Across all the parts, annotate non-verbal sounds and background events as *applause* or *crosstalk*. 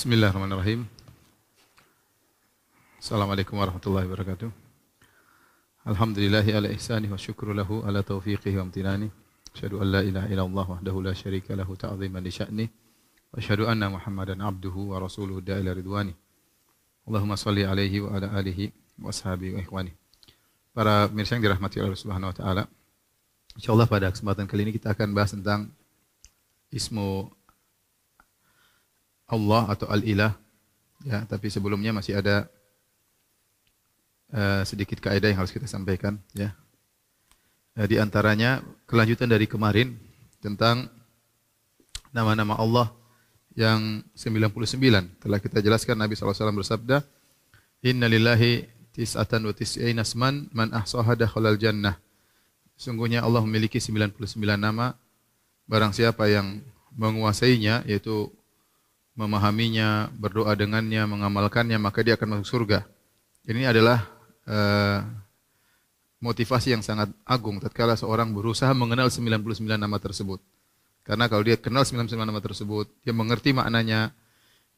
Bismillahirrahmanirrahim. Assalamualaikum warahmatullahi wabarakatuh. Alhamdulillahi ala ihsani wa syukru lahu ala taufiqihi wa amtinani. Asyhadu an la ilaha illallah wahdahu la syarika lahu ta'ziman li sya'ni. Wa asyhadu anna Muhammadan abduhu wa rasuluhu da'ila ridwani. Allahumma salli alaihi wa ala alihi wa ashabihi wa ikhwani. Para pemirsa yang dirahmati Allah Subhanahu wa taala. Insyaallah pada kesempatan kali ini kita akan bahas tentang ismu Allah atau Al-Ilah. Ya, tapi sebelumnya masih ada uh, sedikit kaidah yang harus kita sampaikan, ya. Uh, di antaranya kelanjutan dari kemarin tentang nama-nama Allah yang 99. Telah kita jelaskan Nabi SAW bersabda, Inna lillahi tis'atan wa tis'ina asman man ahsaha dakhalal jannah. Sungguhnya Allah memiliki 99 nama. Barang siapa yang menguasainya, yaitu memahaminya, berdoa dengannya, mengamalkannya, maka dia akan masuk surga. Ini adalah uh, motivasi yang sangat agung tatkala seorang berusaha mengenal 99 nama tersebut. Karena kalau dia kenal 99 nama tersebut, dia mengerti maknanya,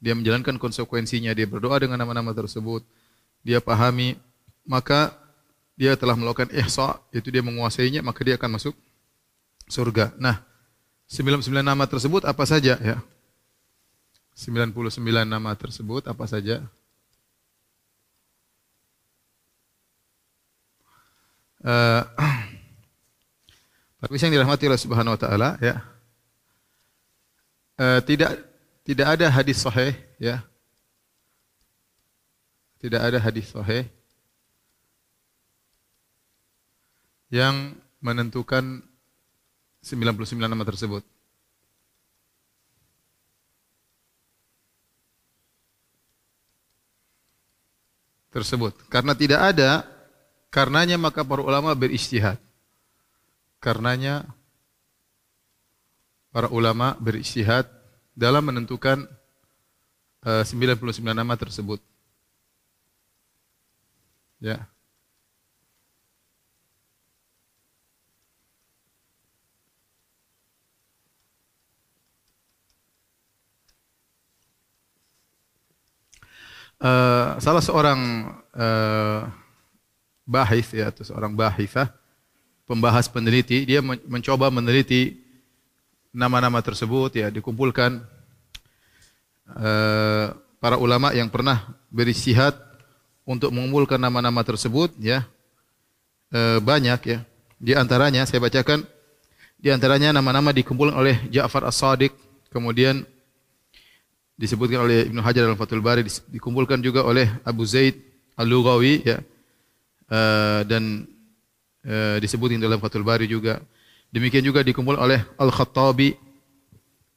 dia menjalankan konsekuensinya, dia berdoa dengan nama-nama tersebut, dia pahami, maka dia telah melakukan ihsa, yaitu dia menguasainya, maka dia akan masuk surga. Nah, 99 nama tersebut apa saja ya? 99 nama tersebut apa saja? Uh, Tapi yang dirahmati Allah Subhanahu wa taala ya. Uh, tidak tidak ada hadis sahih ya. Tidak ada hadis sahih yang menentukan 99 nama tersebut. Tersebut. Karena tidak ada, karenanya maka para ulama beristihad. Karenanya para ulama beristihad dalam menentukan uh, 99 nama tersebut. Ya. Uh, salah seorang uh, bahis ya atau seorang bahifah pembahas peneliti dia mencoba meneliti nama-nama tersebut ya dikumpulkan. Uh, para ulama yang pernah beristihad untuk mengumpulkan nama-nama tersebut ya uh, banyak ya. Di antaranya saya bacakan di antaranya nama-nama dikumpulkan oleh Ja'far As-Sadiq kemudian disebutkan oleh Ibnu Hajar dalam Fathul Bari dikumpulkan juga oleh Abu Zaid Al-Lughawi ya. Uh, dan uh, disebutkan dalam Fathul Bari juga. Demikian juga dikumpul oleh Al-Khattabi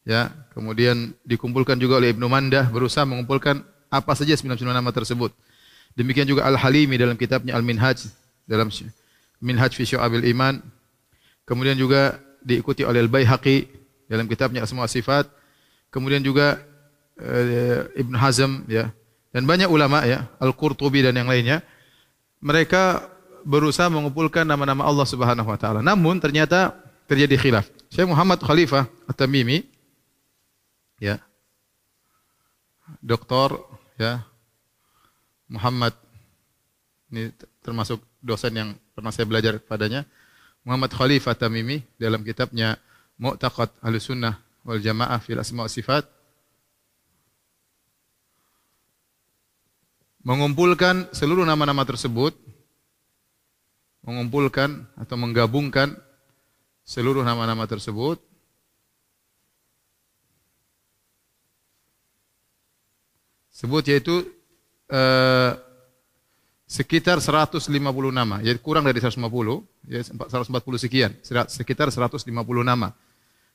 ya. Kemudian dikumpulkan juga oleh Ibnu Mandah berusaha mengumpulkan apa saja 99 nama tersebut. Demikian juga Al-Halimi dalam kitabnya Al-Minhaj dalam Minhaj fi Syu'abil Iman. Kemudian juga diikuti oleh Al-Baihaqi dalam kitabnya Asma Sifat. Kemudian juga Ibn Hazm ya. Dan banyak ulama ya Al-Qurtubi dan yang lainnya mereka berusaha mengumpulkan nama-nama Allah Subhanahu wa taala. Namun ternyata terjadi khilaf. Syekh Muhammad Khalifah At-Tamimi ya. Doktor ya. Muhammad ini termasuk dosen yang pernah saya belajar padanya. Muhammad Khalifah Tamimi dalam kitabnya Mu'taqad Ahlussunnah wal Jamaah fil Asma' Sifat mengumpulkan seluruh nama-nama tersebut, mengumpulkan atau menggabungkan seluruh nama-nama tersebut, sebut yaitu eh, sekitar 150 nama, yaitu kurang dari 150, ya 140 sekian, sekitar 150 nama.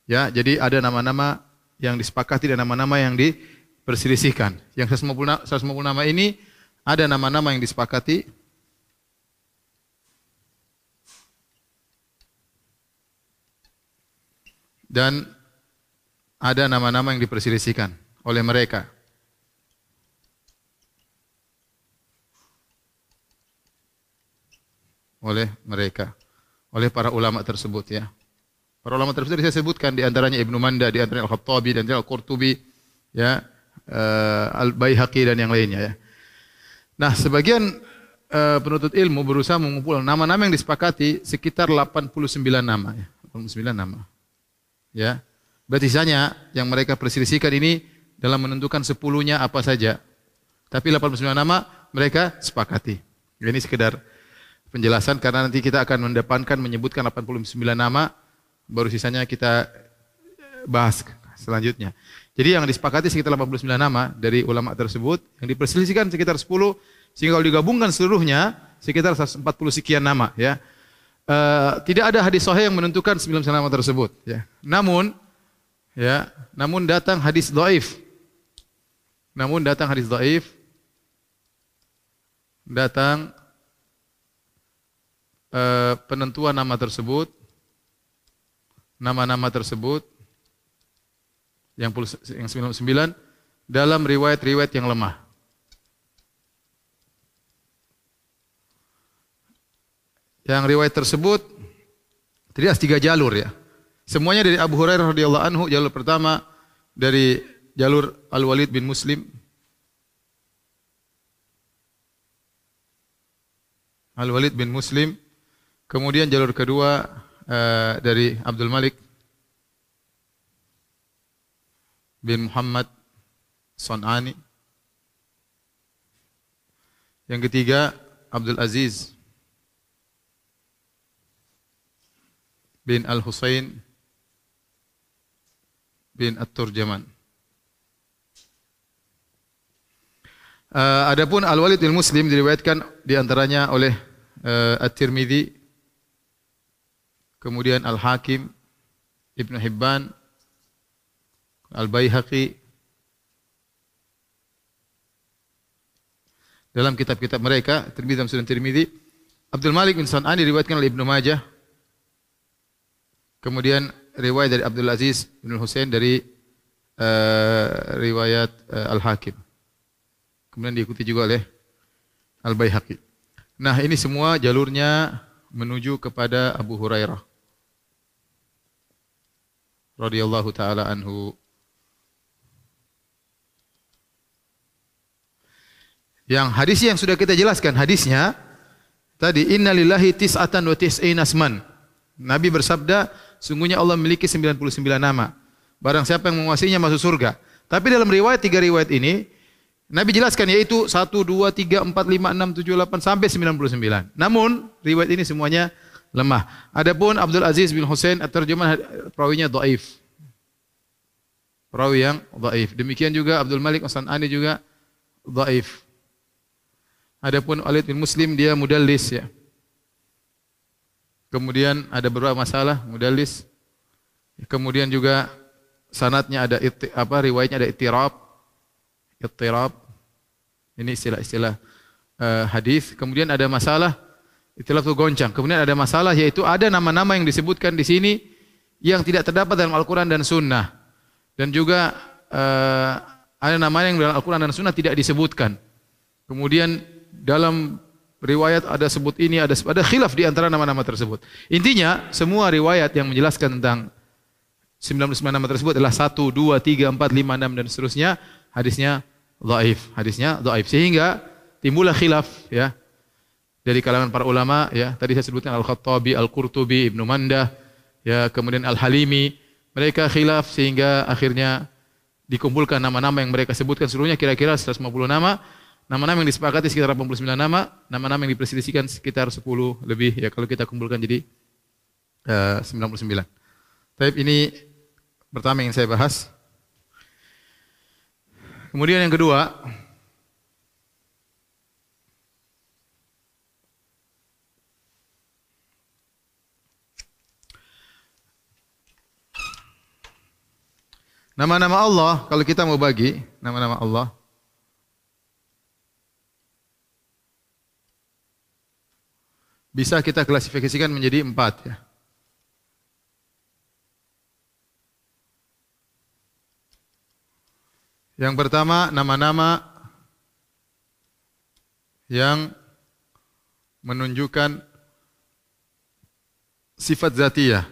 Ya, jadi ada nama-nama yang disepakati dan nama-nama yang diperselisihkan. Yang 150, 150 nama ini ada nama-nama yang disepakati dan ada nama-nama yang diperselisihkan oleh mereka. Oleh mereka, oleh para ulama tersebut ya. Para ulama tersebut saya sebutkan di antaranya Ibnu Manda, di antaranya Al-Khattabi dan Al-Qurtubi ya uh, Al-Baihaqi dan yang lainnya ya. Nah, sebagian uh, penuntut ilmu berusaha mengumpul nama-nama yang disepakati sekitar 89 nama ya. 89 nama. Ya. Berarti sisanya yang mereka perselisihkan ini dalam menentukan sepuluhnya apa saja. Tapi 89 nama mereka sepakati. Ini sekedar penjelasan karena nanti kita akan mendepankan menyebutkan 89 nama baru sisanya kita bahas selanjutnya. Jadi yang disepakati sekitar 89 nama dari ulama tersebut, yang diperselisihkan sekitar 10 sehingga kalau digabungkan seluruhnya sekitar 140 sekian nama ya. Uh, tidak ada hadis sahih yang menentukan 99 nama tersebut ya. Namun ya, namun datang hadis dhaif. Namun datang hadis dhaif datang uh, penentuan nama tersebut nama-nama tersebut yang yang 99 dalam riwayat-riwayat yang lemah. Yang riwayat tersebut tidak tiga jalur ya. Semuanya dari Abu Hurairah radhiyallahu anhu jalur pertama dari jalur Al Walid bin Muslim Al Walid bin Muslim kemudian jalur kedua uh, dari Abdul Malik bin Muhammad Son'ani. Yang ketiga Abdul Aziz bin Al-Husain bin At-Turjaman. Uh, adapun Al-Walid bin Muslim diriwayatkan di antaranya oleh uh, At-Tirmidzi kemudian Al-Hakim, Ibn Hibban, Al-Baihaqi, dalam kitab-kitab mereka, Tirmidzi dan Sunan Tirmidzi, Abdul Malik bin San'an diriwayatkan oleh Ibnu Majah. Kemudian riwayat dari Abdul Aziz bin Husain dari uh, riwayat uh, Al-Hakim. Kemudian diikuti juga oleh Al-Baihaqi. Nah, ini semua jalurnya menuju kepada Abu Hurairah radhiyallahu taala anhu. Yang hadis yang sudah kita jelaskan hadisnya tadi innalillahi tis'atan wa tis'ina asman. Nabi bersabda, sungguhnya Allah memiliki 99 nama. Barang siapa yang menguasainya masuk surga. Tapi dalam riwayat tiga riwayat ini Nabi jelaskan yaitu 1 2 3 4 5 6 7 8 sampai 99. Namun riwayat ini semuanya lemah. Adapun Abdul Aziz bin Hussein terjemah perawinya dhaif. Perawi yang dhaif. Demikian juga Abdul Malik As-Sanani juga dhaif. Adapun Walid bin Muslim dia mudallis ya. Kemudian ada beberapa masalah mudallis. Kemudian juga sanatnya ada iti, apa riwayatnya ada ittirab. Ittirab. Ini istilah-istilah uh, hadis. Kemudian ada masalah Itulah tuh goncang. Kemudian ada masalah yaitu ada nama-nama yang disebutkan di sini yang tidak terdapat dalam Al-Quran dan Sunnah. Dan juga uh, ada nama yang dalam Al-Quran dan Sunnah tidak disebutkan. Kemudian dalam riwayat ada sebut ini, ada ada khilaf di antara nama-nama tersebut. Intinya semua riwayat yang menjelaskan tentang 99 nama tersebut adalah 1, 2, 3, 4, 5, 6 dan seterusnya. Hadisnya dhaif, hadisnya dhaif sehingga timbullah khilaf ya dari kalangan para ulama ya tadi saya sebutkan Al-Khattabi, Al-Qurtubi, Ibnu Mandah ya kemudian Al-Halimi mereka khilaf sehingga akhirnya dikumpulkan nama-nama yang mereka sebutkan seluruhnya kira-kira 150 nama nama-nama yang disepakati sekitar 89 nama nama-nama yang diperselisihkan sekitar 10 lebih ya kalau kita kumpulkan jadi uh, 99 tapi ini pertama yang saya bahas. Kemudian yang kedua Nama-nama Allah, kalau kita mau bagi nama-nama Allah, bisa kita klasifikasikan menjadi empat ya. Yang pertama nama-nama yang menunjukkan sifat zatiyah.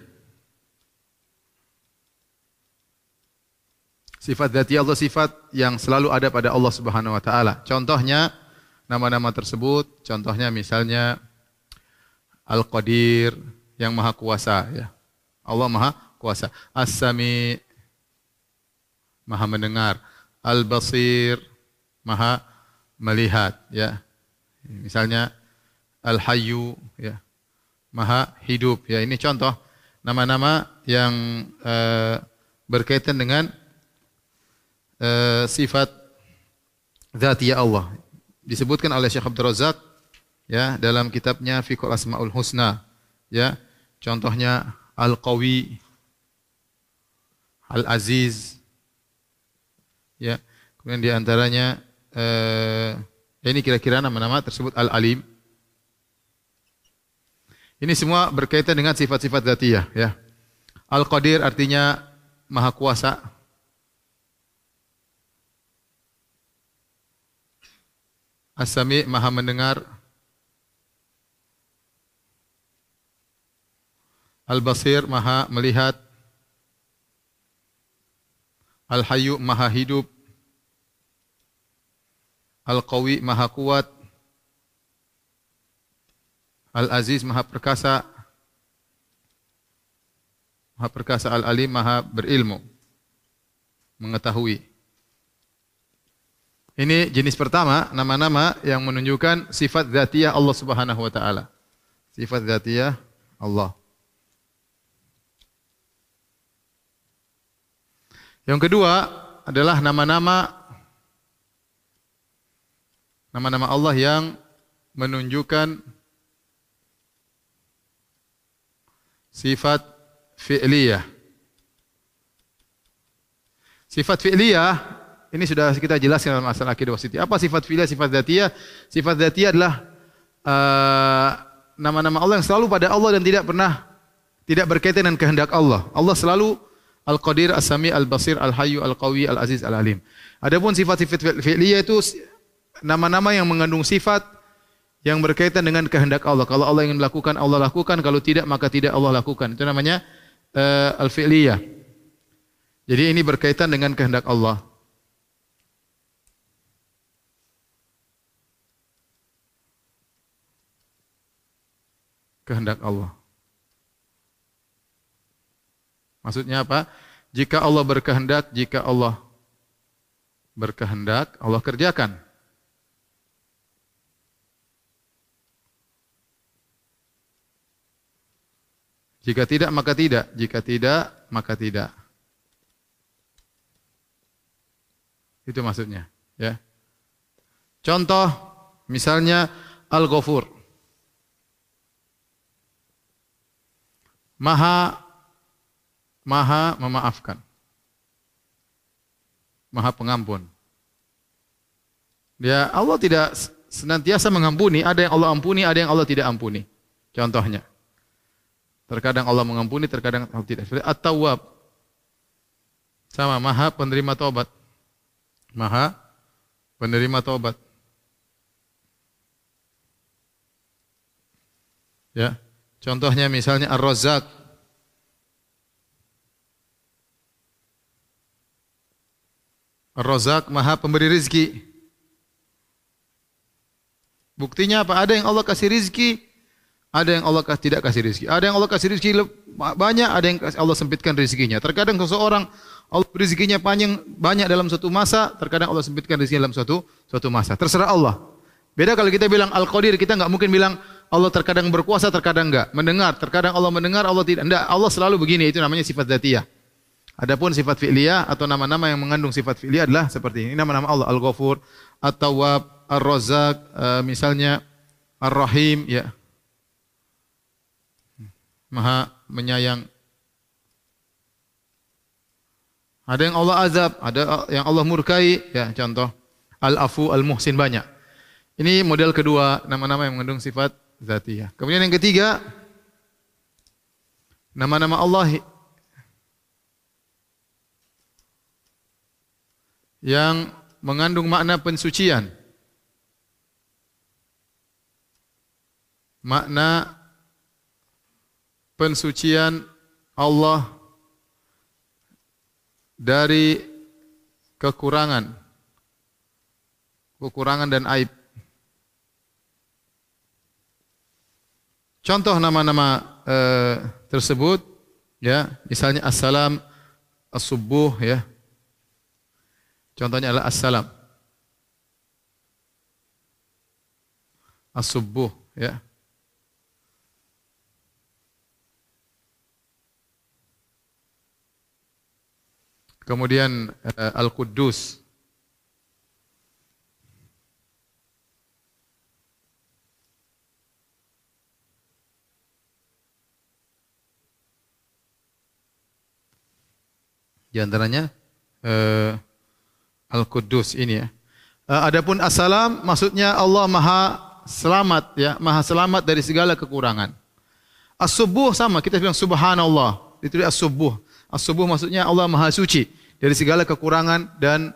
Sifat dzatiyah Allah sifat yang selalu ada pada Allah Subhanahu wa taala. Contohnya nama-nama tersebut, contohnya misalnya Al-Qadir yang Maha Kuasa ya. Allah Maha Kuasa. As-Sami Maha mendengar. Al-Basir Maha melihat ya. Misalnya Al-Hayyu ya. Maha hidup ya. Ini contoh nama-nama yang uh, berkaitan dengan uh, sifat zatiyah Allah. Disebutkan oleh Syekh Abdul Razak ya dalam kitabnya Fiqh Asmaul Husna ya. Contohnya Al-Qawi Al-Aziz ya. Kemudian di antaranya uh, ini kira-kira nama-nama tersebut Al-Alim. Ini semua berkaitan dengan sifat-sifat zatiyah ya. Al-Qadir artinya Maha Kuasa. As-Sami Maha mendengar. Al-Basir Maha melihat. Al-Hayyu Maha hidup. Al-Qawi Maha kuat. Al-Aziz Maha perkasa. Maha perkasa Al-Alim, Maha berilmu. Mengetahui. Ini jenis pertama, nama-nama yang menunjukkan sifat zatiyah Allah Subhanahu wa taala. Sifat zatiyah Allah. Yang kedua adalah nama-nama nama-nama Allah yang menunjukkan sifat fi'liyah. Sifat fi'liyah ini sudah kita jelaskan dalam masalah akidah wasiti. Apa sifat fi'liyah, sifat dzatiyah? Sifat dzatiyah adalah uh, nama-nama uh, Allah yang selalu pada Allah dan tidak pernah tidak berkaitan dengan kehendak Allah. Allah selalu Al-Qadir, As-Sami, Al-Basir, Al-Hayyu, Al-Qawi, Al-Aziz, Al-Alim. Adapun sifat-sifat fi'liyah itu nama-nama yang mengandung sifat yang berkaitan dengan kehendak Allah. Kalau Allah ingin melakukan, Allah lakukan. Kalau tidak, maka tidak Allah lakukan. Itu namanya uh, al-fi'liyah. Jadi ini berkaitan dengan kehendak Allah. Kehendak Allah. Maksudnya apa? Jika Allah berkehendak, jika Allah berkehendak, Allah kerjakan. Jika tidak maka tidak, jika tidak maka tidak. Itu maksudnya, ya. Contoh misalnya Al-Ghafur. Maha Maha memaafkan. Maha pengampun. Dia Allah tidak senantiasa mengampuni, ada yang Allah ampuni, ada yang Allah tidak ampuni. Contohnya. Terkadang Allah mengampuni, terkadang Allah tidak. At-Tawwab. Sama, maha penerima taubat. Maha penerima taubat. Ya. Contohnya misalnya Ar-Razzaq. Ar-Razzaq maha pemberi rizki. Buktinya apa? Ada yang Allah kasih rizki, ada yang Allah tidak kasih rezeki. Ada yang Allah kasih rezeki banyak, ada yang Allah sempitkan rezekinya. Terkadang seseorang Allah rezekinya panjang banyak dalam suatu masa, terkadang Allah sempitkan rezeki dalam suatu suatu masa. Terserah Allah. Beda kalau kita bilang Al-Qadir, kita enggak mungkin bilang Allah terkadang berkuasa, terkadang enggak. Mendengar, terkadang Allah mendengar, Allah tidak. Enggak, Allah selalu begini, itu namanya sifat dzatiyah. Adapun sifat fi'liyah atau nama-nama yang mengandung sifat fi'liyah adalah seperti ini. Nama-nama Allah Al-Ghafur, At-Tawwab, Ar-Razzaq, uh, misalnya Ar-Rahim, ya. Maha menyayang. Ada yang Allah azab, ada yang Allah murkai, ya contoh Al-Afu Al-Muhsin banyak. Ini model kedua nama-nama yang mengandung sifat zatiyah. Kemudian yang ketiga nama-nama Allah yang mengandung makna pensucian. Makna pensucian Allah dari kekurangan. Kekurangan dan aib. Contoh nama-nama eh, tersebut ya, misalnya assalam, as-subuh ya. Contohnya adalah assalam. As-subuh ya. Kemudian uh, Al-Quddus. Di antaranya uh, Al-Quddus ini ya. Uh, adapun Assalam maksudnya Allah Maha selamat ya, Maha selamat dari segala kekurangan. As-Subuh sama, kita bilang subhanallah. Itu as-subuh. As-Subuh maksudnya Allah Maha suci dari segala kekurangan dan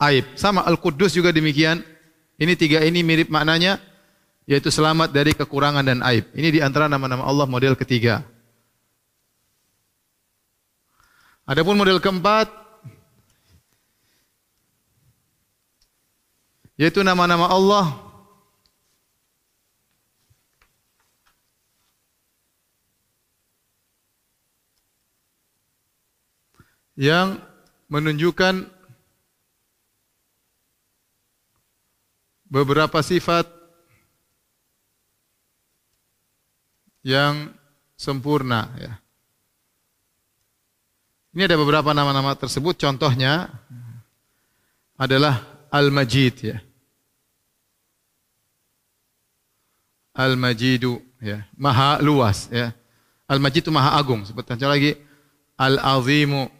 aib. Sama Al-Quddus juga demikian. Ini tiga ini mirip maknanya yaitu selamat dari kekurangan dan aib. Ini di antara nama-nama Allah model ketiga. Adapun model keempat yaitu nama-nama Allah yang menunjukkan beberapa sifat yang sempurna ya. Ini ada beberapa nama-nama tersebut contohnya adalah Al-Majid ya. Al-Majidu ya, maha luas ya. Al-Majid itu maha agung. Sebutkan lagi Al-Azimu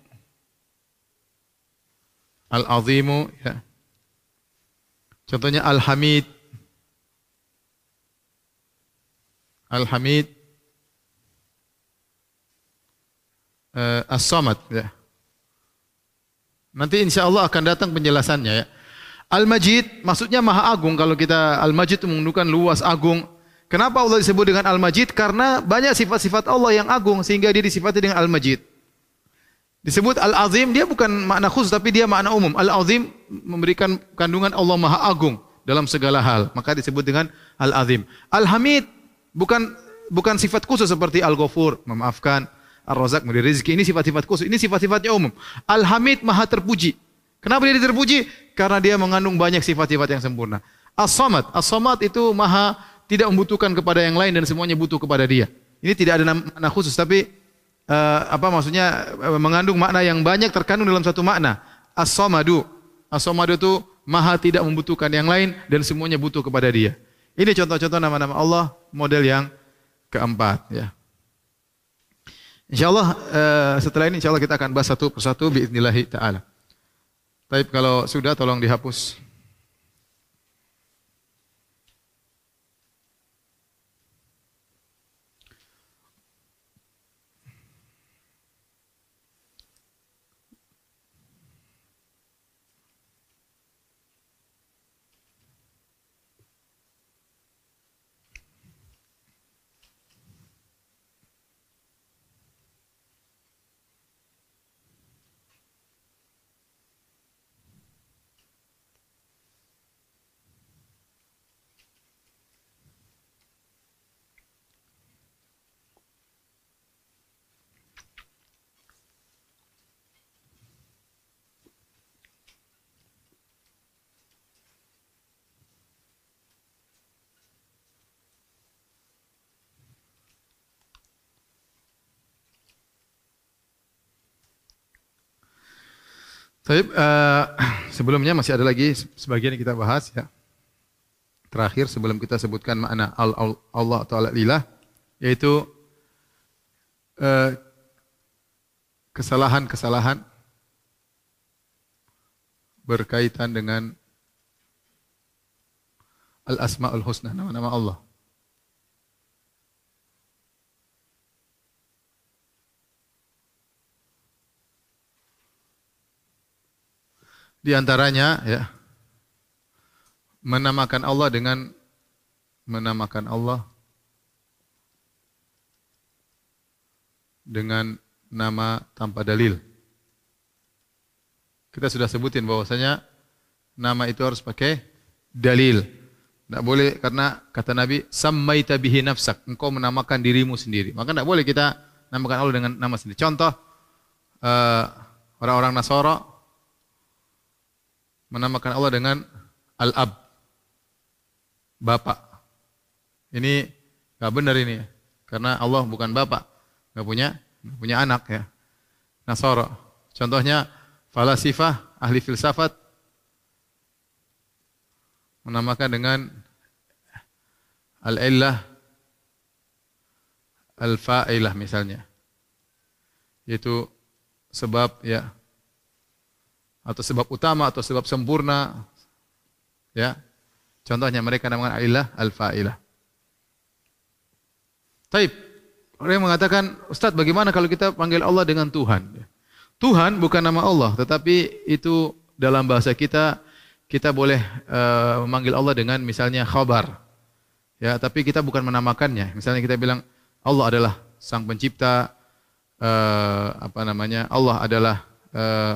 Al-Azimu ya. Contohnya Al-Hamid. Al-Hamid uh, As-Samad ya. Nanti insya Allah akan datang penjelasannya ya. Al-Majid maksudnya Maha Agung kalau kita Al-Majid itu menunjukkan luas agung. Kenapa Allah disebut dengan Al-Majid? Karena banyak sifat-sifat Allah yang agung sehingga dia disifati dengan Al-Majid. Disebut Al-Azim, dia bukan makna khusus tapi dia makna umum. Al-Azim memberikan kandungan Allah Maha Agung dalam segala hal. Maka disebut dengan Al-Azim. Al-Hamid bukan bukan sifat khusus seperti Al-Ghafur, memaafkan, Ar-Razak, memberi rezeki. Ini sifat-sifat khusus. Ini sifat-sifatnya umum. Al-Hamid Maha terpuji. Kenapa dia terpuji? Karena dia mengandung banyak sifat-sifat yang sempurna. As-Samad. As-Samad itu Maha tidak membutuhkan kepada yang lain dan semuanya butuh kepada dia. Ini tidak ada makna khusus tapi uh, apa maksudnya uh, mengandung makna yang banyak terkandung dalam satu makna. As-Samadu. As-Samadu itu maha tidak membutuhkan yang lain dan semuanya butuh kepada dia. Ini contoh-contoh nama-nama Allah model yang keempat ya. Insyaallah uh, setelah ini insyaallah kita akan bahas satu persatu biidznillah taala. Tapi kalau sudah tolong dihapus. Tapi uh, *clears throat* sebelumnya masih ada lagi sebagian yang kita bahas ya. Terakhir sebelum kita sebutkan makna Allah atau al-ilah yaitu uh, kesalahan-kesalahan berkaitan dengan al-asmaul husna nama-nama Allah. Di antaranya ya menamakan Allah dengan menamakan Allah dengan nama tanpa dalil. kita sudah sebutin bahwasanya nama itu harus pakai dalil. Tidak boleh karena kata Nabi, sammaita bihi nafsak, engkau menamakan dirimu sendiri. Maka tidak boleh kita namakan Allah dengan nama sendiri. Contoh, uh, orang-orang Nasara menamakan Allah dengan Al-Ab, Bapak. Ini nggak benar ini, karena Allah bukan Bapak, nggak punya, gak punya anak ya. Nasara. Contohnya, falasifah, ahli filsafat, menamakan dengan al-illah al-fa'ilah misalnya. Yaitu sebab ya atau sebab utama atau sebab sempurna ya. Contohnya mereka namakan al-illah al-fa'ilah. Taib. Orang yang mengatakan, Ustaz bagaimana kalau kita panggil Allah dengan Tuhan? Tuhan bukan nama Allah, tetapi itu dalam bahasa kita kita boleh uh, memanggil Allah dengan misalnya khabar. Ya, tapi kita bukan menamakannya. Misalnya kita bilang Allah adalah sang pencipta uh, apa namanya? Allah adalah uh,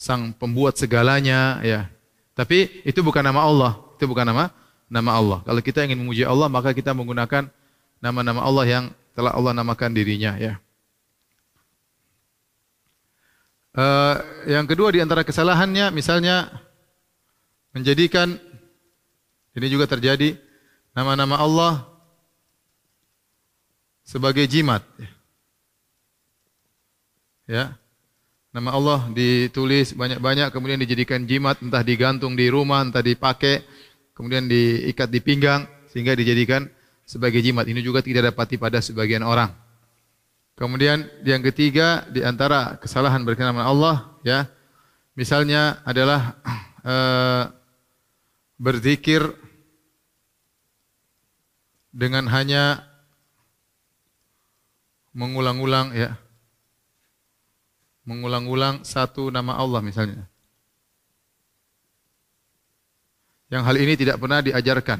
sang pembuat segalanya ya. Tapi itu bukan nama Allah, itu bukan nama nama Allah. Kalau kita ingin memuji Allah, maka kita menggunakan nama-nama Allah yang telah Allah namakan dirinya ya. Uh, yang kedua di antara kesalahannya misalnya menjadikan ini juga terjadi nama-nama Allah sebagai jimat. Ya. Nama Allah ditulis banyak-banyak kemudian dijadikan jimat entah digantung di rumah, entah dipakai, kemudian diikat di pinggang sehingga dijadikan sebagai jimat. Ini juga tidak dapati pada sebagian orang. Kemudian yang ketiga di antara kesalahan berkenaan dengan Allah ya. Misalnya adalah uh, *clears throat* berzikir dengan hanya mengulang-ulang ya mengulang-ulang satu nama Allah misalnya yang hal ini tidak pernah diajarkan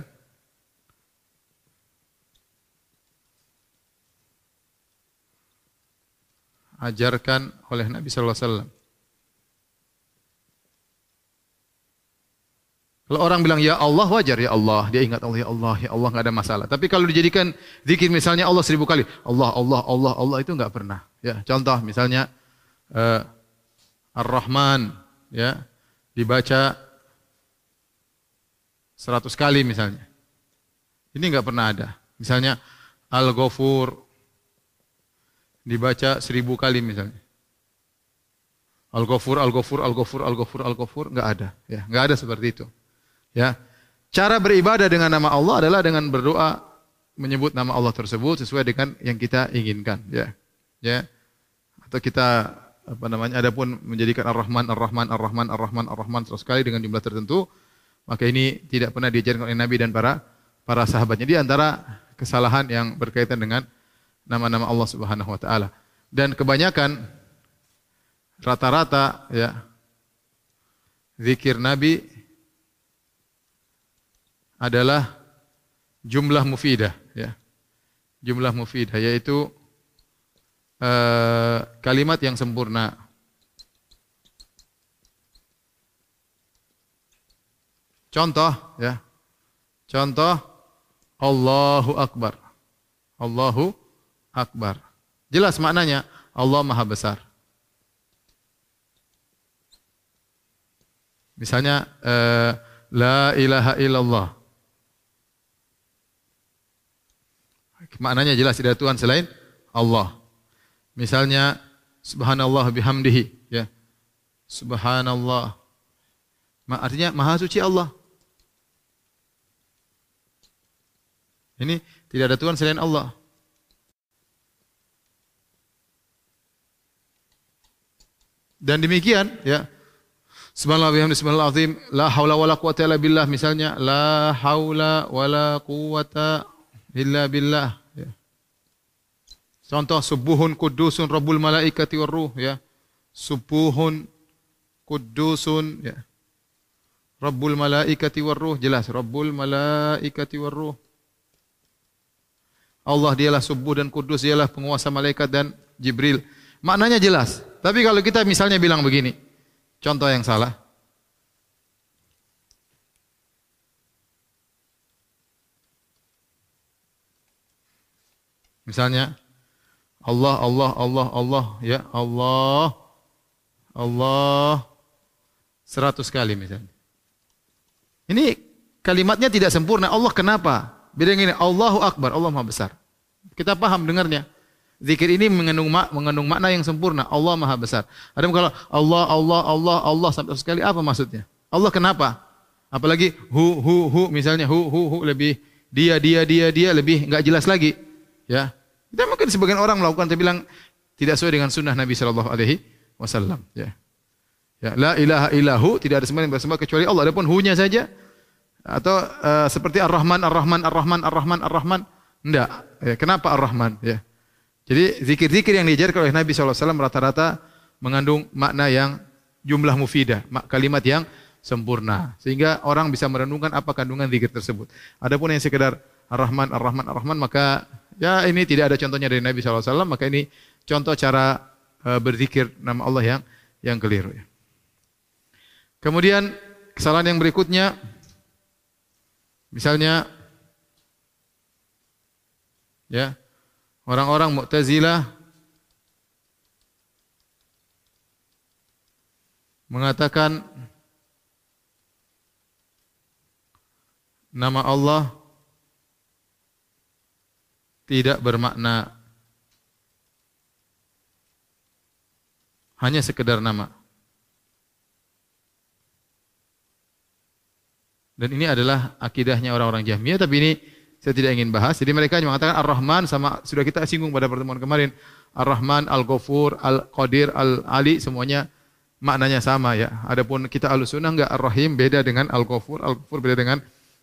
ajarkan oleh Nabi sallallahu alaihi wasallam Kalau orang bilang ya Allah wajar ya Allah, dia ingat Allah ya Allah ya Allah nggak ada masalah. Tapi kalau dijadikan zikir misalnya Allah seribu kali, Allah Allah Allah Allah itu nggak pernah. Ya contoh misalnya uh, Ar-Rahman ya dibaca seratus kali misalnya. Ini nggak pernah ada. Misalnya Al-Ghafur dibaca seribu kali misalnya. Al-Ghafur, Al-Ghafur, Al-Ghafur, Al-Ghafur, Al-Ghafur, nggak ada. Ya, nggak ada seperti itu. Ya. Cara beribadah dengan nama Allah adalah dengan berdoa menyebut nama Allah tersebut sesuai dengan yang kita inginkan, ya. Ya. Atau kita apa namanya adapun menjadikan Ar-Rahman Ar-Rahman Ar-Rahman Ar-Rahman Ar-Rahman terus sekali dengan jumlah tertentu, maka ini tidak pernah diajarkan oleh Nabi dan para para sahabatnya. Di antara kesalahan yang berkaitan dengan nama-nama Allah Subhanahu wa taala. Dan kebanyakan rata-rata ya zikir Nabi adalah jumlah mufidah ya. Jumlah mufidah yaitu uh, kalimat yang sempurna. Contoh ya. Contoh Allahu Akbar. Allahu Akbar. Jelas maknanya Allah Maha Besar. Misalnya uh, la ilaha illallah. Maknanya jelas tidak Tuhan selain Allah. Misalnya subhanallah bihamdihi ya. Subhanallah. Artinya maha suci Allah. Ini tidak ada Tuhan selain Allah. Dan demikian ya. Subhanallah bihamdi subhanallah azim la haula wala quwata illa billah misalnya la haula wala quwata illa billah Contoh subuhun kudusun rabbul malaikati war ya. Subuhun kudusun ya. Rabbul malaikati war jelas rabbul malaikati war. Allah dialah subuh dan kudus dialah penguasa malaikat dan Jibril. Maknanya jelas. Tapi kalau kita misalnya bilang begini, contoh yang salah? Misalnya Allah Allah Allah Allah ya Allah Allah seratus kali misalnya. Ini kalimatnya tidak sempurna. Allah kenapa? Beda ini Allahu Akbar, Allah Maha Besar. Kita paham dengarnya. Zikir ini mengandung mak mengandung makna yang sempurna. Allah Maha Besar. Ada kalau Allah Allah Allah Allah sampai sekali apa maksudnya? Allah kenapa? Apalagi hu hu hu misalnya hu hu hu lebih dia dia dia dia lebih enggak jelas lagi. Ya. Kita mungkin sebagian orang melakukan tapi bilang tidak sesuai dengan sunnah Nabi Shallallahu Alaihi Wasallam. Ya. Ya, la ilaha illahu tidak ada sembahan bersembah kecuali Allah. Adapun hu-nya saja atau uh, seperti Ar-Rahman Ar-Rahman Ar-Rahman Ar-Rahman Ar-Rahman enggak. Ya, kenapa Ar-Rahman? Ya. Jadi zikir-zikir yang diajarkan oleh Nabi SAW rata-rata mengandung makna yang jumlah mufidah, kalimat yang sempurna. Sehingga orang bisa merenungkan apa kandungan zikir tersebut. Adapun yang sekedar Ar-Rahman, Ar-Rahman, Ar-Rahman, maka ya ini tidak ada contohnya dari Nabi SAW, maka ini contoh cara uh, berzikir nama Allah yang yang keliru. Kemudian kesalahan yang berikutnya, misalnya, ya, Orang-orang Mu'tazilah mengatakan nama Allah tidak bermakna hanya sekedar nama. Dan ini adalah akidahnya orang-orang Jahmiyah tapi ini saya tidak ingin bahas. Jadi mereka mengatakan Ar-Rahman sama sudah kita singgung pada pertemuan kemarin. Ar-Rahman, Al-Ghafur, Al-Qadir, Al-Ali semuanya maknanya sama ya. Adapun kita Al-Sunnah enggak Ar-Rahim beda dengan Al-Ghafur, Al-Ghafur beda dengan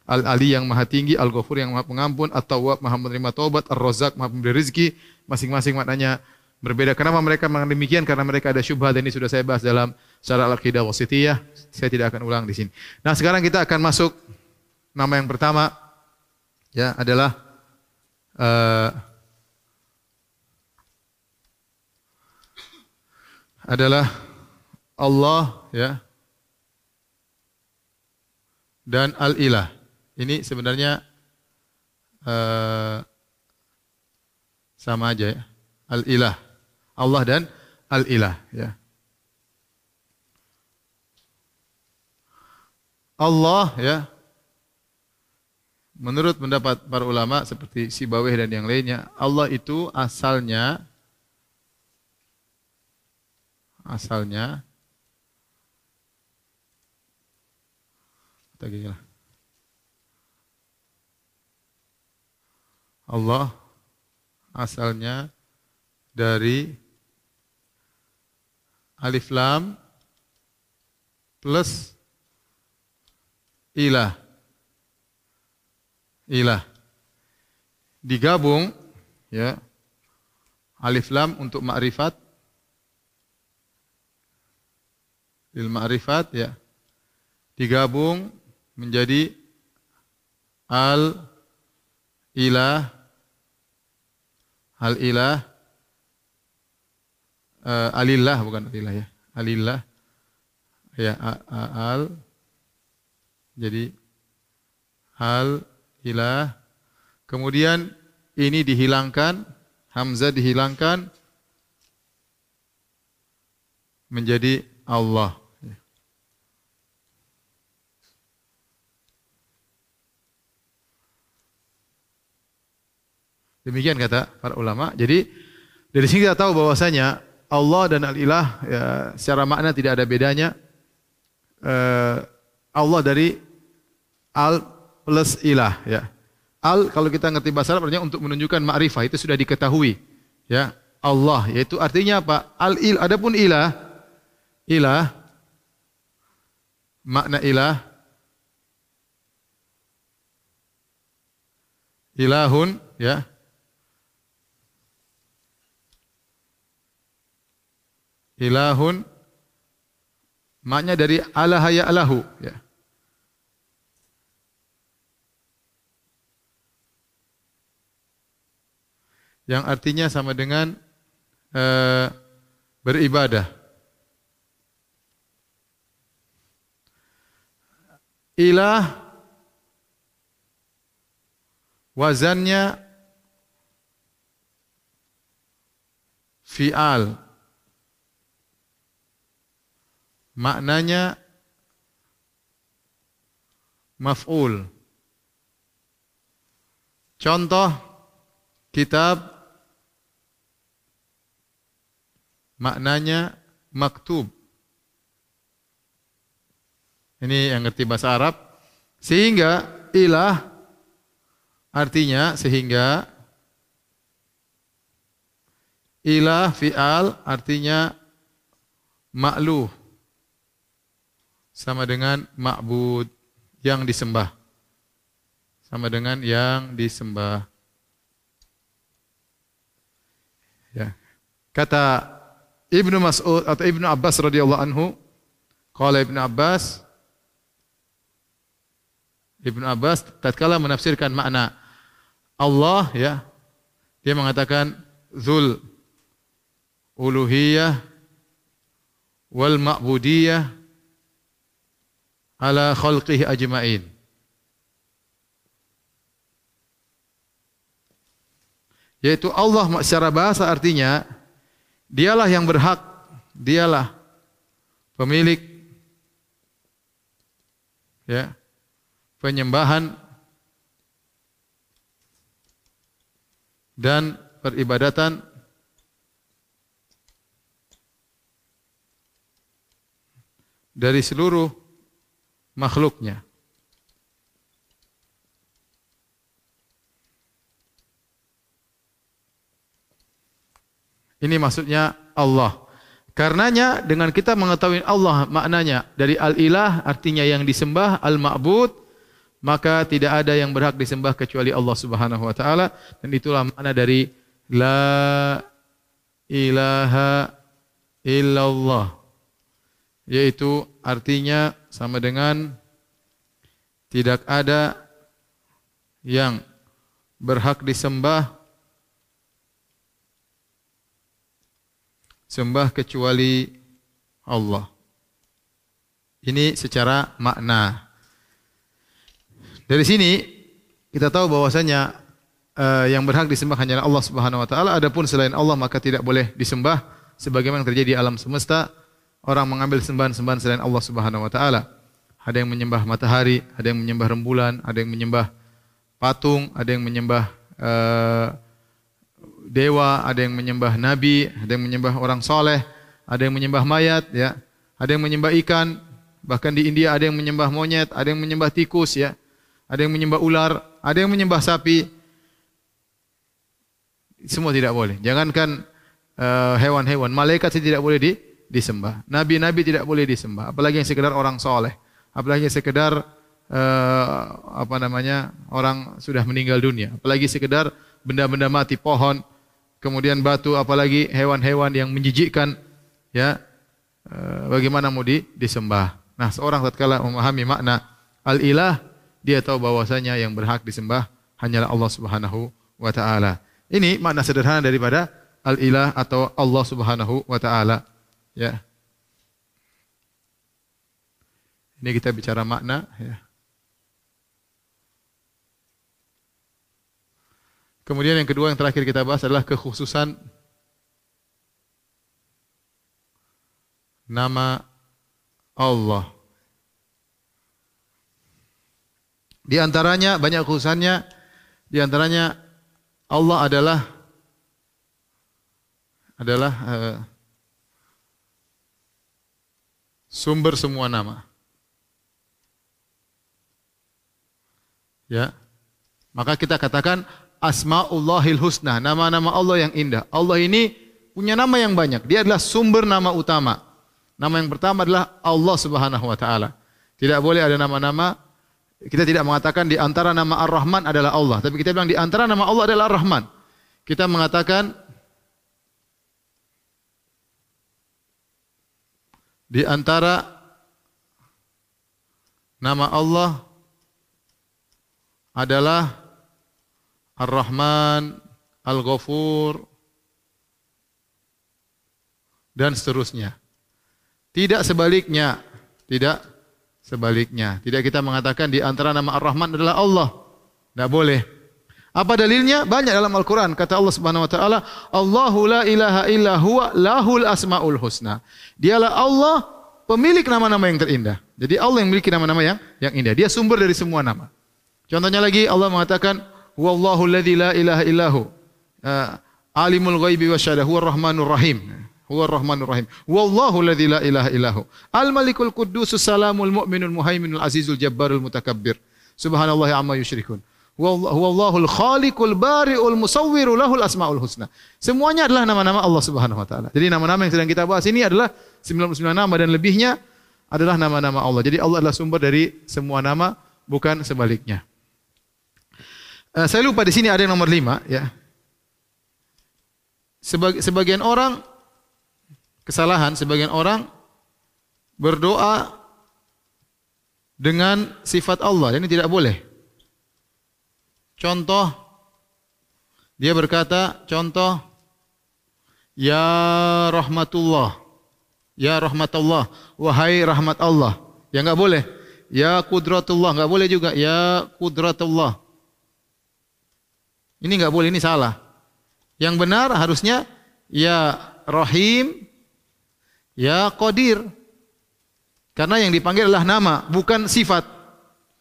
Al-Ali yang maha tinggi, Al-Ghafur yang maha pengampun, At-Tawwab maha menerima taubat, Ar-Razzaq maha memberi rezeki. Masing-masing maknanya berbeda. Kenapa mereka mengatakan demikian? Karena mereka ada syubhat ini sudah saya bahas dalam syarah Al-Aqidah Wasitiyah. Saya tidak akan ulang di sini. Nah, sekarang kita akan masuk nama yang pertama ya adalah uh, adalah Allah ya dan al-ilah. Ini sebenarnya uh, sama aja ya. Al-ilah. Allah dan al-ilah ya. Allah ya Menurut pendapat para ulama seperti Sibawih dan yang lainnya, Allah itu asalnya asalnya Allah asalnya dari alif lam plus ilah ilah. Digabung ya. Alif lam untuk ma'rifat. Lil ma'rifat ya. Digabung menjadi al ilah al ilah uh, alillah bukan alillah ya. Alillah ya al jadi al ilah. Kemudian ini dihilangkan, hamzah dihilangkan menjadi Allah. Demikian kata para ulama. Jadi dari sini kita tahu bahwasanya Allah dan Al-Ilah ya, secara makna tidak ada bedanya. Uh, Allah dari Al plus ilah ya. Al kalau kita ngerti bahasa Arab artinya untuk menunjukkan ma'rifah itu sudah diketahui ya. Allah yaitu artinya apa? Al il adapun ilah ilah makna ilah ilahun ya ilahun. Maknya dari Allah ya alahu. Ya. Yang artinya sama dengan uh, beribadah. ilah wazannya fi'al maknanya maf'ul. Contoh kitab maknanya maktub. Ini yang ngerti bahasa Arab. Sehingga ilah artinya sehingga ilah fi'al artinya makluh sama dengan ma'bud yang disembah. Sama dengan yang disembah. Ya. Kata Ibnu Mas'ud atau Ibnu Abbas radhiyallahu anhu, qala Ibnu Abbas Ibn Abbas tatkala menafsirkan makna Allah ya dia mengatakan zul uluhiyah wal ma'budiyah ala khalqihi ajma'in. Yaitu Allah secara bahasa artinya dialah yang berhak dialah pemilik ya penyembahan dan peribadatan. Dari seluruh makhluknya. Ini maksudnya Allah. Karenanya dengan kita mengetahui Allah maknanya dari al-ilah artinya yang disembah, al-ma'bud maka tidak ada yang berhak disembah kecuali Allah Subhanahu wa taala dan itulah makna dari la ilaha illallah yaitu artinya sama dengan tidak ada yang berhak disembah sembah kecuali Allah. Ini secara makna. Dari sini kita tahu bahwasanya uh, yang berhak disembah hanyalah Allah Subhanahu wa taala adapun selain Allah maka tidak boleh disembah sebagaimana terjadi di alam semesta orang mengambil sembahan-sembahan selain Allah Subhanahu wa taala. Ada yang menyembah matahari, ada yang menyembah rembulan, ada yang menyembah patung, ada yang menyembah uh, dewa, ada yang menyembah nabi, ada yang menyembah orang soleh, ada yang menyembah mayat, ya, ada yang menyembah ikan, bahkan di India ada yang menyembah monyet, ada yang menyembah tikus, ya ada yang menyembah ular, ada yang menyembah sapi. Semua tidak boleh. Jangankan uh, hewan-hewan, malaikat tidak boleh di, disembah. Nabi-nabi tidak boleh disembah, apalagi yang sekedar orang soleh, apalagi yang sekedar uh, apa namanya orang sudah meninggal dunia, apalagi sekedar benda-benda mati, pohon, kemudian batu, apalagi hewan-hewan yang menjijikkan, ya uh, bagaimana mau di, disembah. Nah, seorang tatkala memahami makna al-ilah dia tahu bahwasanya yang berhak disembah hanyalah Allah Subhanahu wa taala. Ini makna sederhana daripada al-ilah atau Allah Subhanahu wa taala. Ya. Ini kita bicara makna ya. Kemudian yang kedua yang terakhir kita bahas adalah kekhususan nama Allah. Di antaranya banyak khususannya di antaranya Allah adalah adalah uh, sumber semua nama. Ya. Maka kita katakan Asmaullahil Husna, nama-nama Allah yang indah. Allah ini punya nama yang banyak. Dia adalah sumber nama utama. Nama yang pertama adalah Allah Subhanahu wa taala. Tidak boleh ada nama-nama kita tidak mengatakan di antara nama Ar-Rahman adalah Allah, tapi kita bilang di antara nama Allah adalah Ar-Rahman. Kita mengatakan di antara nama Allah adalah Ar-Rahman, Al-Ghafur dan seterusnya. Tidak sebaliknya, tidak sebaliknya. Tidak kita mengatakan di antara nama Ar-Rahman adalah Allah. Tidak boleh. Apa dalilnya? Banyak dalam Al-Quran. Kata Allah Subhanahu Wa Taala, Allahu la ilaha illa huwa lahul asmaul husna. Dialah Allah pemilik nama-nama yang terindah. Jadi Allah yang memiliki nama-nama yang yang indah. Dia sumber dari semua nama. Contohnya lagi Allah mengatakan, Wallahu alladzi la ilaha illahu. Uh, alimul ghaibi wasyahadah huwa rahmanur rahim. Huwa rahmanur rahim. Wallahu alladzi la ilaha illahu. Al malikul quddus salamul mu'minul muhaiminul azizul jabbarul mutakabbir. Subhanallah amma yusyrikun. Huwallahul khaliqul bari'ul musawwiru lahul asmaul husna. Semuanya adalah nama-nama Allah Subhanahu wa taala. Jadi nama-nama yang sedang kita bahas ini adalah 99 nama dan lebihnya adalah nama-nama Allah. Jadi Allah adalah sumber dari semua nama, bukan sebaliknya. Uh, saya lupa di sini ada yang nomor lima, ya. Sebag, sebagian orang kesalahan, sebagian orang berdoa dengan sifat Allah. Ini tidak boleh. Contoh dia berkata, contoh Ya rahmatullah. Ya rahmatullah. Wahai rahmat Allah. Ya enggak boleh. Ya kudratullah. Enggak boleh juga. Ya kudratullah. Ini enggak boleh. Ini salah. Yang benar harusnya Ya Rahim. Ya Qadir. Karena yang dipanggil adalah nama. Bukan sifat.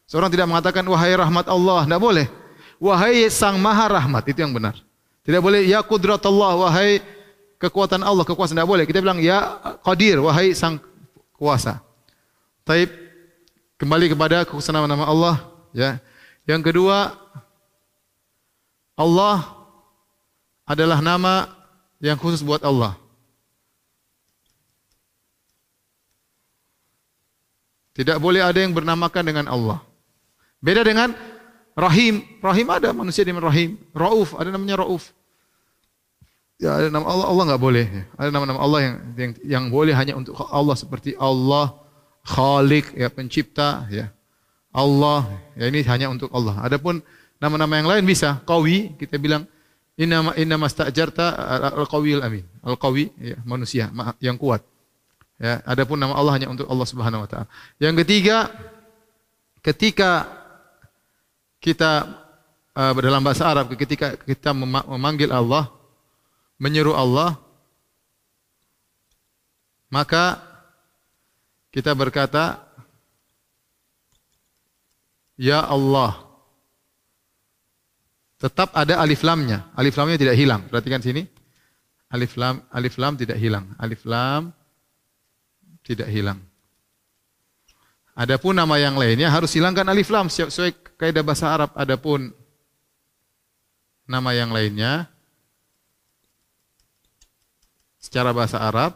Seorang tidak mengatakan wahai rahmat Allah. Enggak boleh wahai sang maha rahmat. Itu yang benar. Tidak boleh ya kudratullah, wahai kekuatan Allah, kekuasaan. Tidak boleh. Kita bilang ya qadir, wahai sang kuasa. Taib kembali kepada kekuasaan nama Allah. Ya. Yang kedua, Allah adalah nama yang khusus buat Allah. Tidak boleh ada yang bernamakan dengan Allah. Beda dengan Rahim, Rahim ada manusia di Rahim. Rauf, ada namanya Rauf. Ya, ada nama Allah, Allah enggak boleh. Ada nama-nama Allah yang, yang yang boleh hanya untuk Allah seperti Allah, Khalik, ya pencipta, ya. Allah, ya ini hanya untuk Allah. Adapun nama-nama yang lain bisa. Qawi, kita bilang inna inna mastajarta al-qawiyul amin. Al-qawi, ya, manusia yang kuat. Ya, adapun nama Allah hanya untuk Allah Subhanahu wa taala. Yang ketiga, ketika kita uh, dalam bahasa Arab ketika kita memanggil Allah, menyeru Allah, maka kita berkata, Ya Allah. Tetap ada alif lamnya. Alif lamnya tidak hilang. Perhatikan sini. Alif lam, alif lam tidak hilang. Alif lam tidak hilang. Adapun nama yang lainnya harus hilangkan alif lam sesuai kaidah bahasa Arab. Adapun nama yang lainnya secara bahasa Arab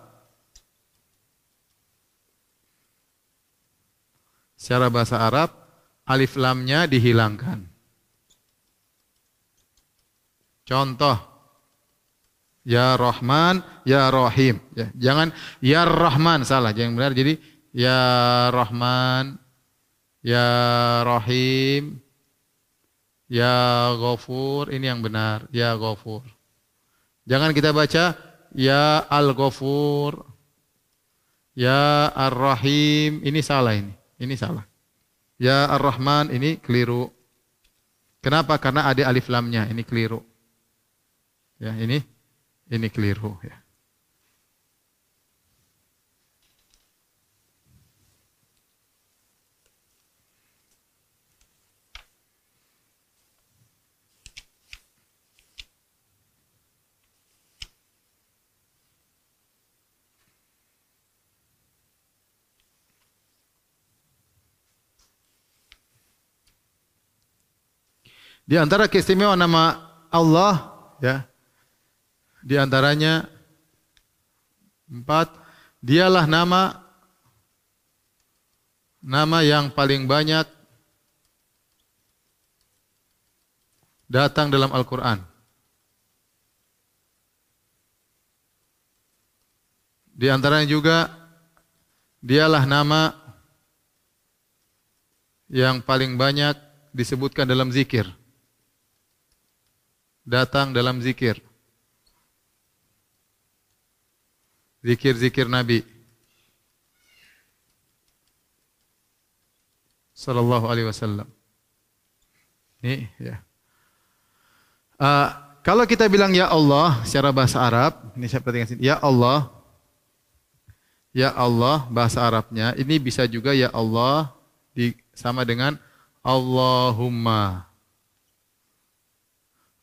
secara bahasa Arab alif lamnya dihilangkan. Contoh Ya Rahman, Ya Rahim. Ya, jangan Ya Rahman salah, jangan benar. Jadi Ya Rahman, Ya Rahim, Ya Ghafur, ini yang benar, Ya Ghafur. Jangan kita baca Ya Al-Ghafur, Ya Ar-Rahim, ini salah ini. Ini salah. Ya Ar-Rahman ini keliru. Kenapa? Karena ada alif lamnya, ini keliru. Ya, ini ini keliru ya. Di antara keistimewaan nama Allah ya. Di antaranya empat dialah nama nama yang paling banyak datang dalam Al-Qur'an. Di antaranya juga dialah nama yang paling banyak disebutkan dalam zikir datang dalam zikir. Zikir-zikir Nabi. sallallahu alaihi wasallam. Ini ya. Uh, kalau kita bilang ya Allah secara bahasa Arab, ini saya perhatikan sini. Ya Allah. Ya Allah bahasa Arabnya ini bisa juga ya Allah di, sama dengan Allahumma.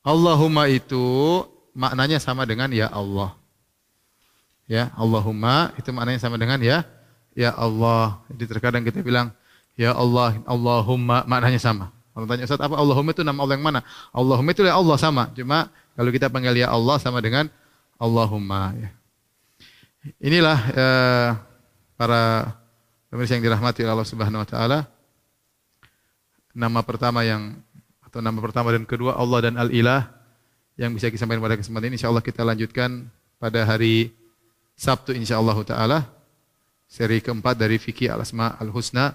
Allahumma itu maknanya sama dengan ya Allah. Ya, Allahumma itu maknanya sama dengan ya ya Allah. Jadi terkadang kita bilang ya Allah, Allahumma maknanya sama. Kalau tanya Ustaz apa Allahumma itu nama Allah yang mana? Allahumma itu ya Allah sama. Cuma kalau kita panggil ya Allah sama dengan Allahumma ya. Inilah eh, para pemirsa yang dirahmati oleh Allah Subhanahu wa taala. Nama pertama yang atau nama pertama dan kedua Allah dan Al-Ilah yang bisa kita sampaikan pada kesempatan ini insyaallah kita lanjutkan pada hari Sabtu insyaallah taala seri keempat dari fikih Al-Asma Al-Husna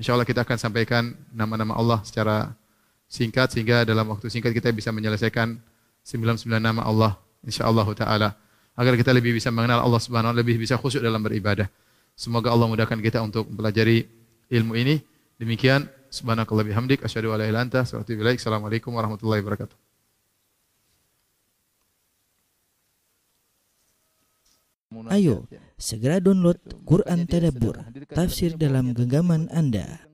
Insya Allah kita akan sampaikan nama-nama Allah secara singkat sehingga dalam waktu singkat kita bisa menyelesaikan 99 nama Allah insya Allah taala agar kita lebih bisa mengenal Allah Subhanahu wa taala lebih bisa khusyuk dalam beribadah. Semoga Allah mudahkan kita untuk mempelajari ilmu ini. Demikian subhanakallah bihamdik asyhadu an la ilaha illa anta astaghfiruka Assalamualaikum warahmatullahi wabarakatuh. Ayo, segera download Quran Tadabbur, tafsir dalam genggaman Anda.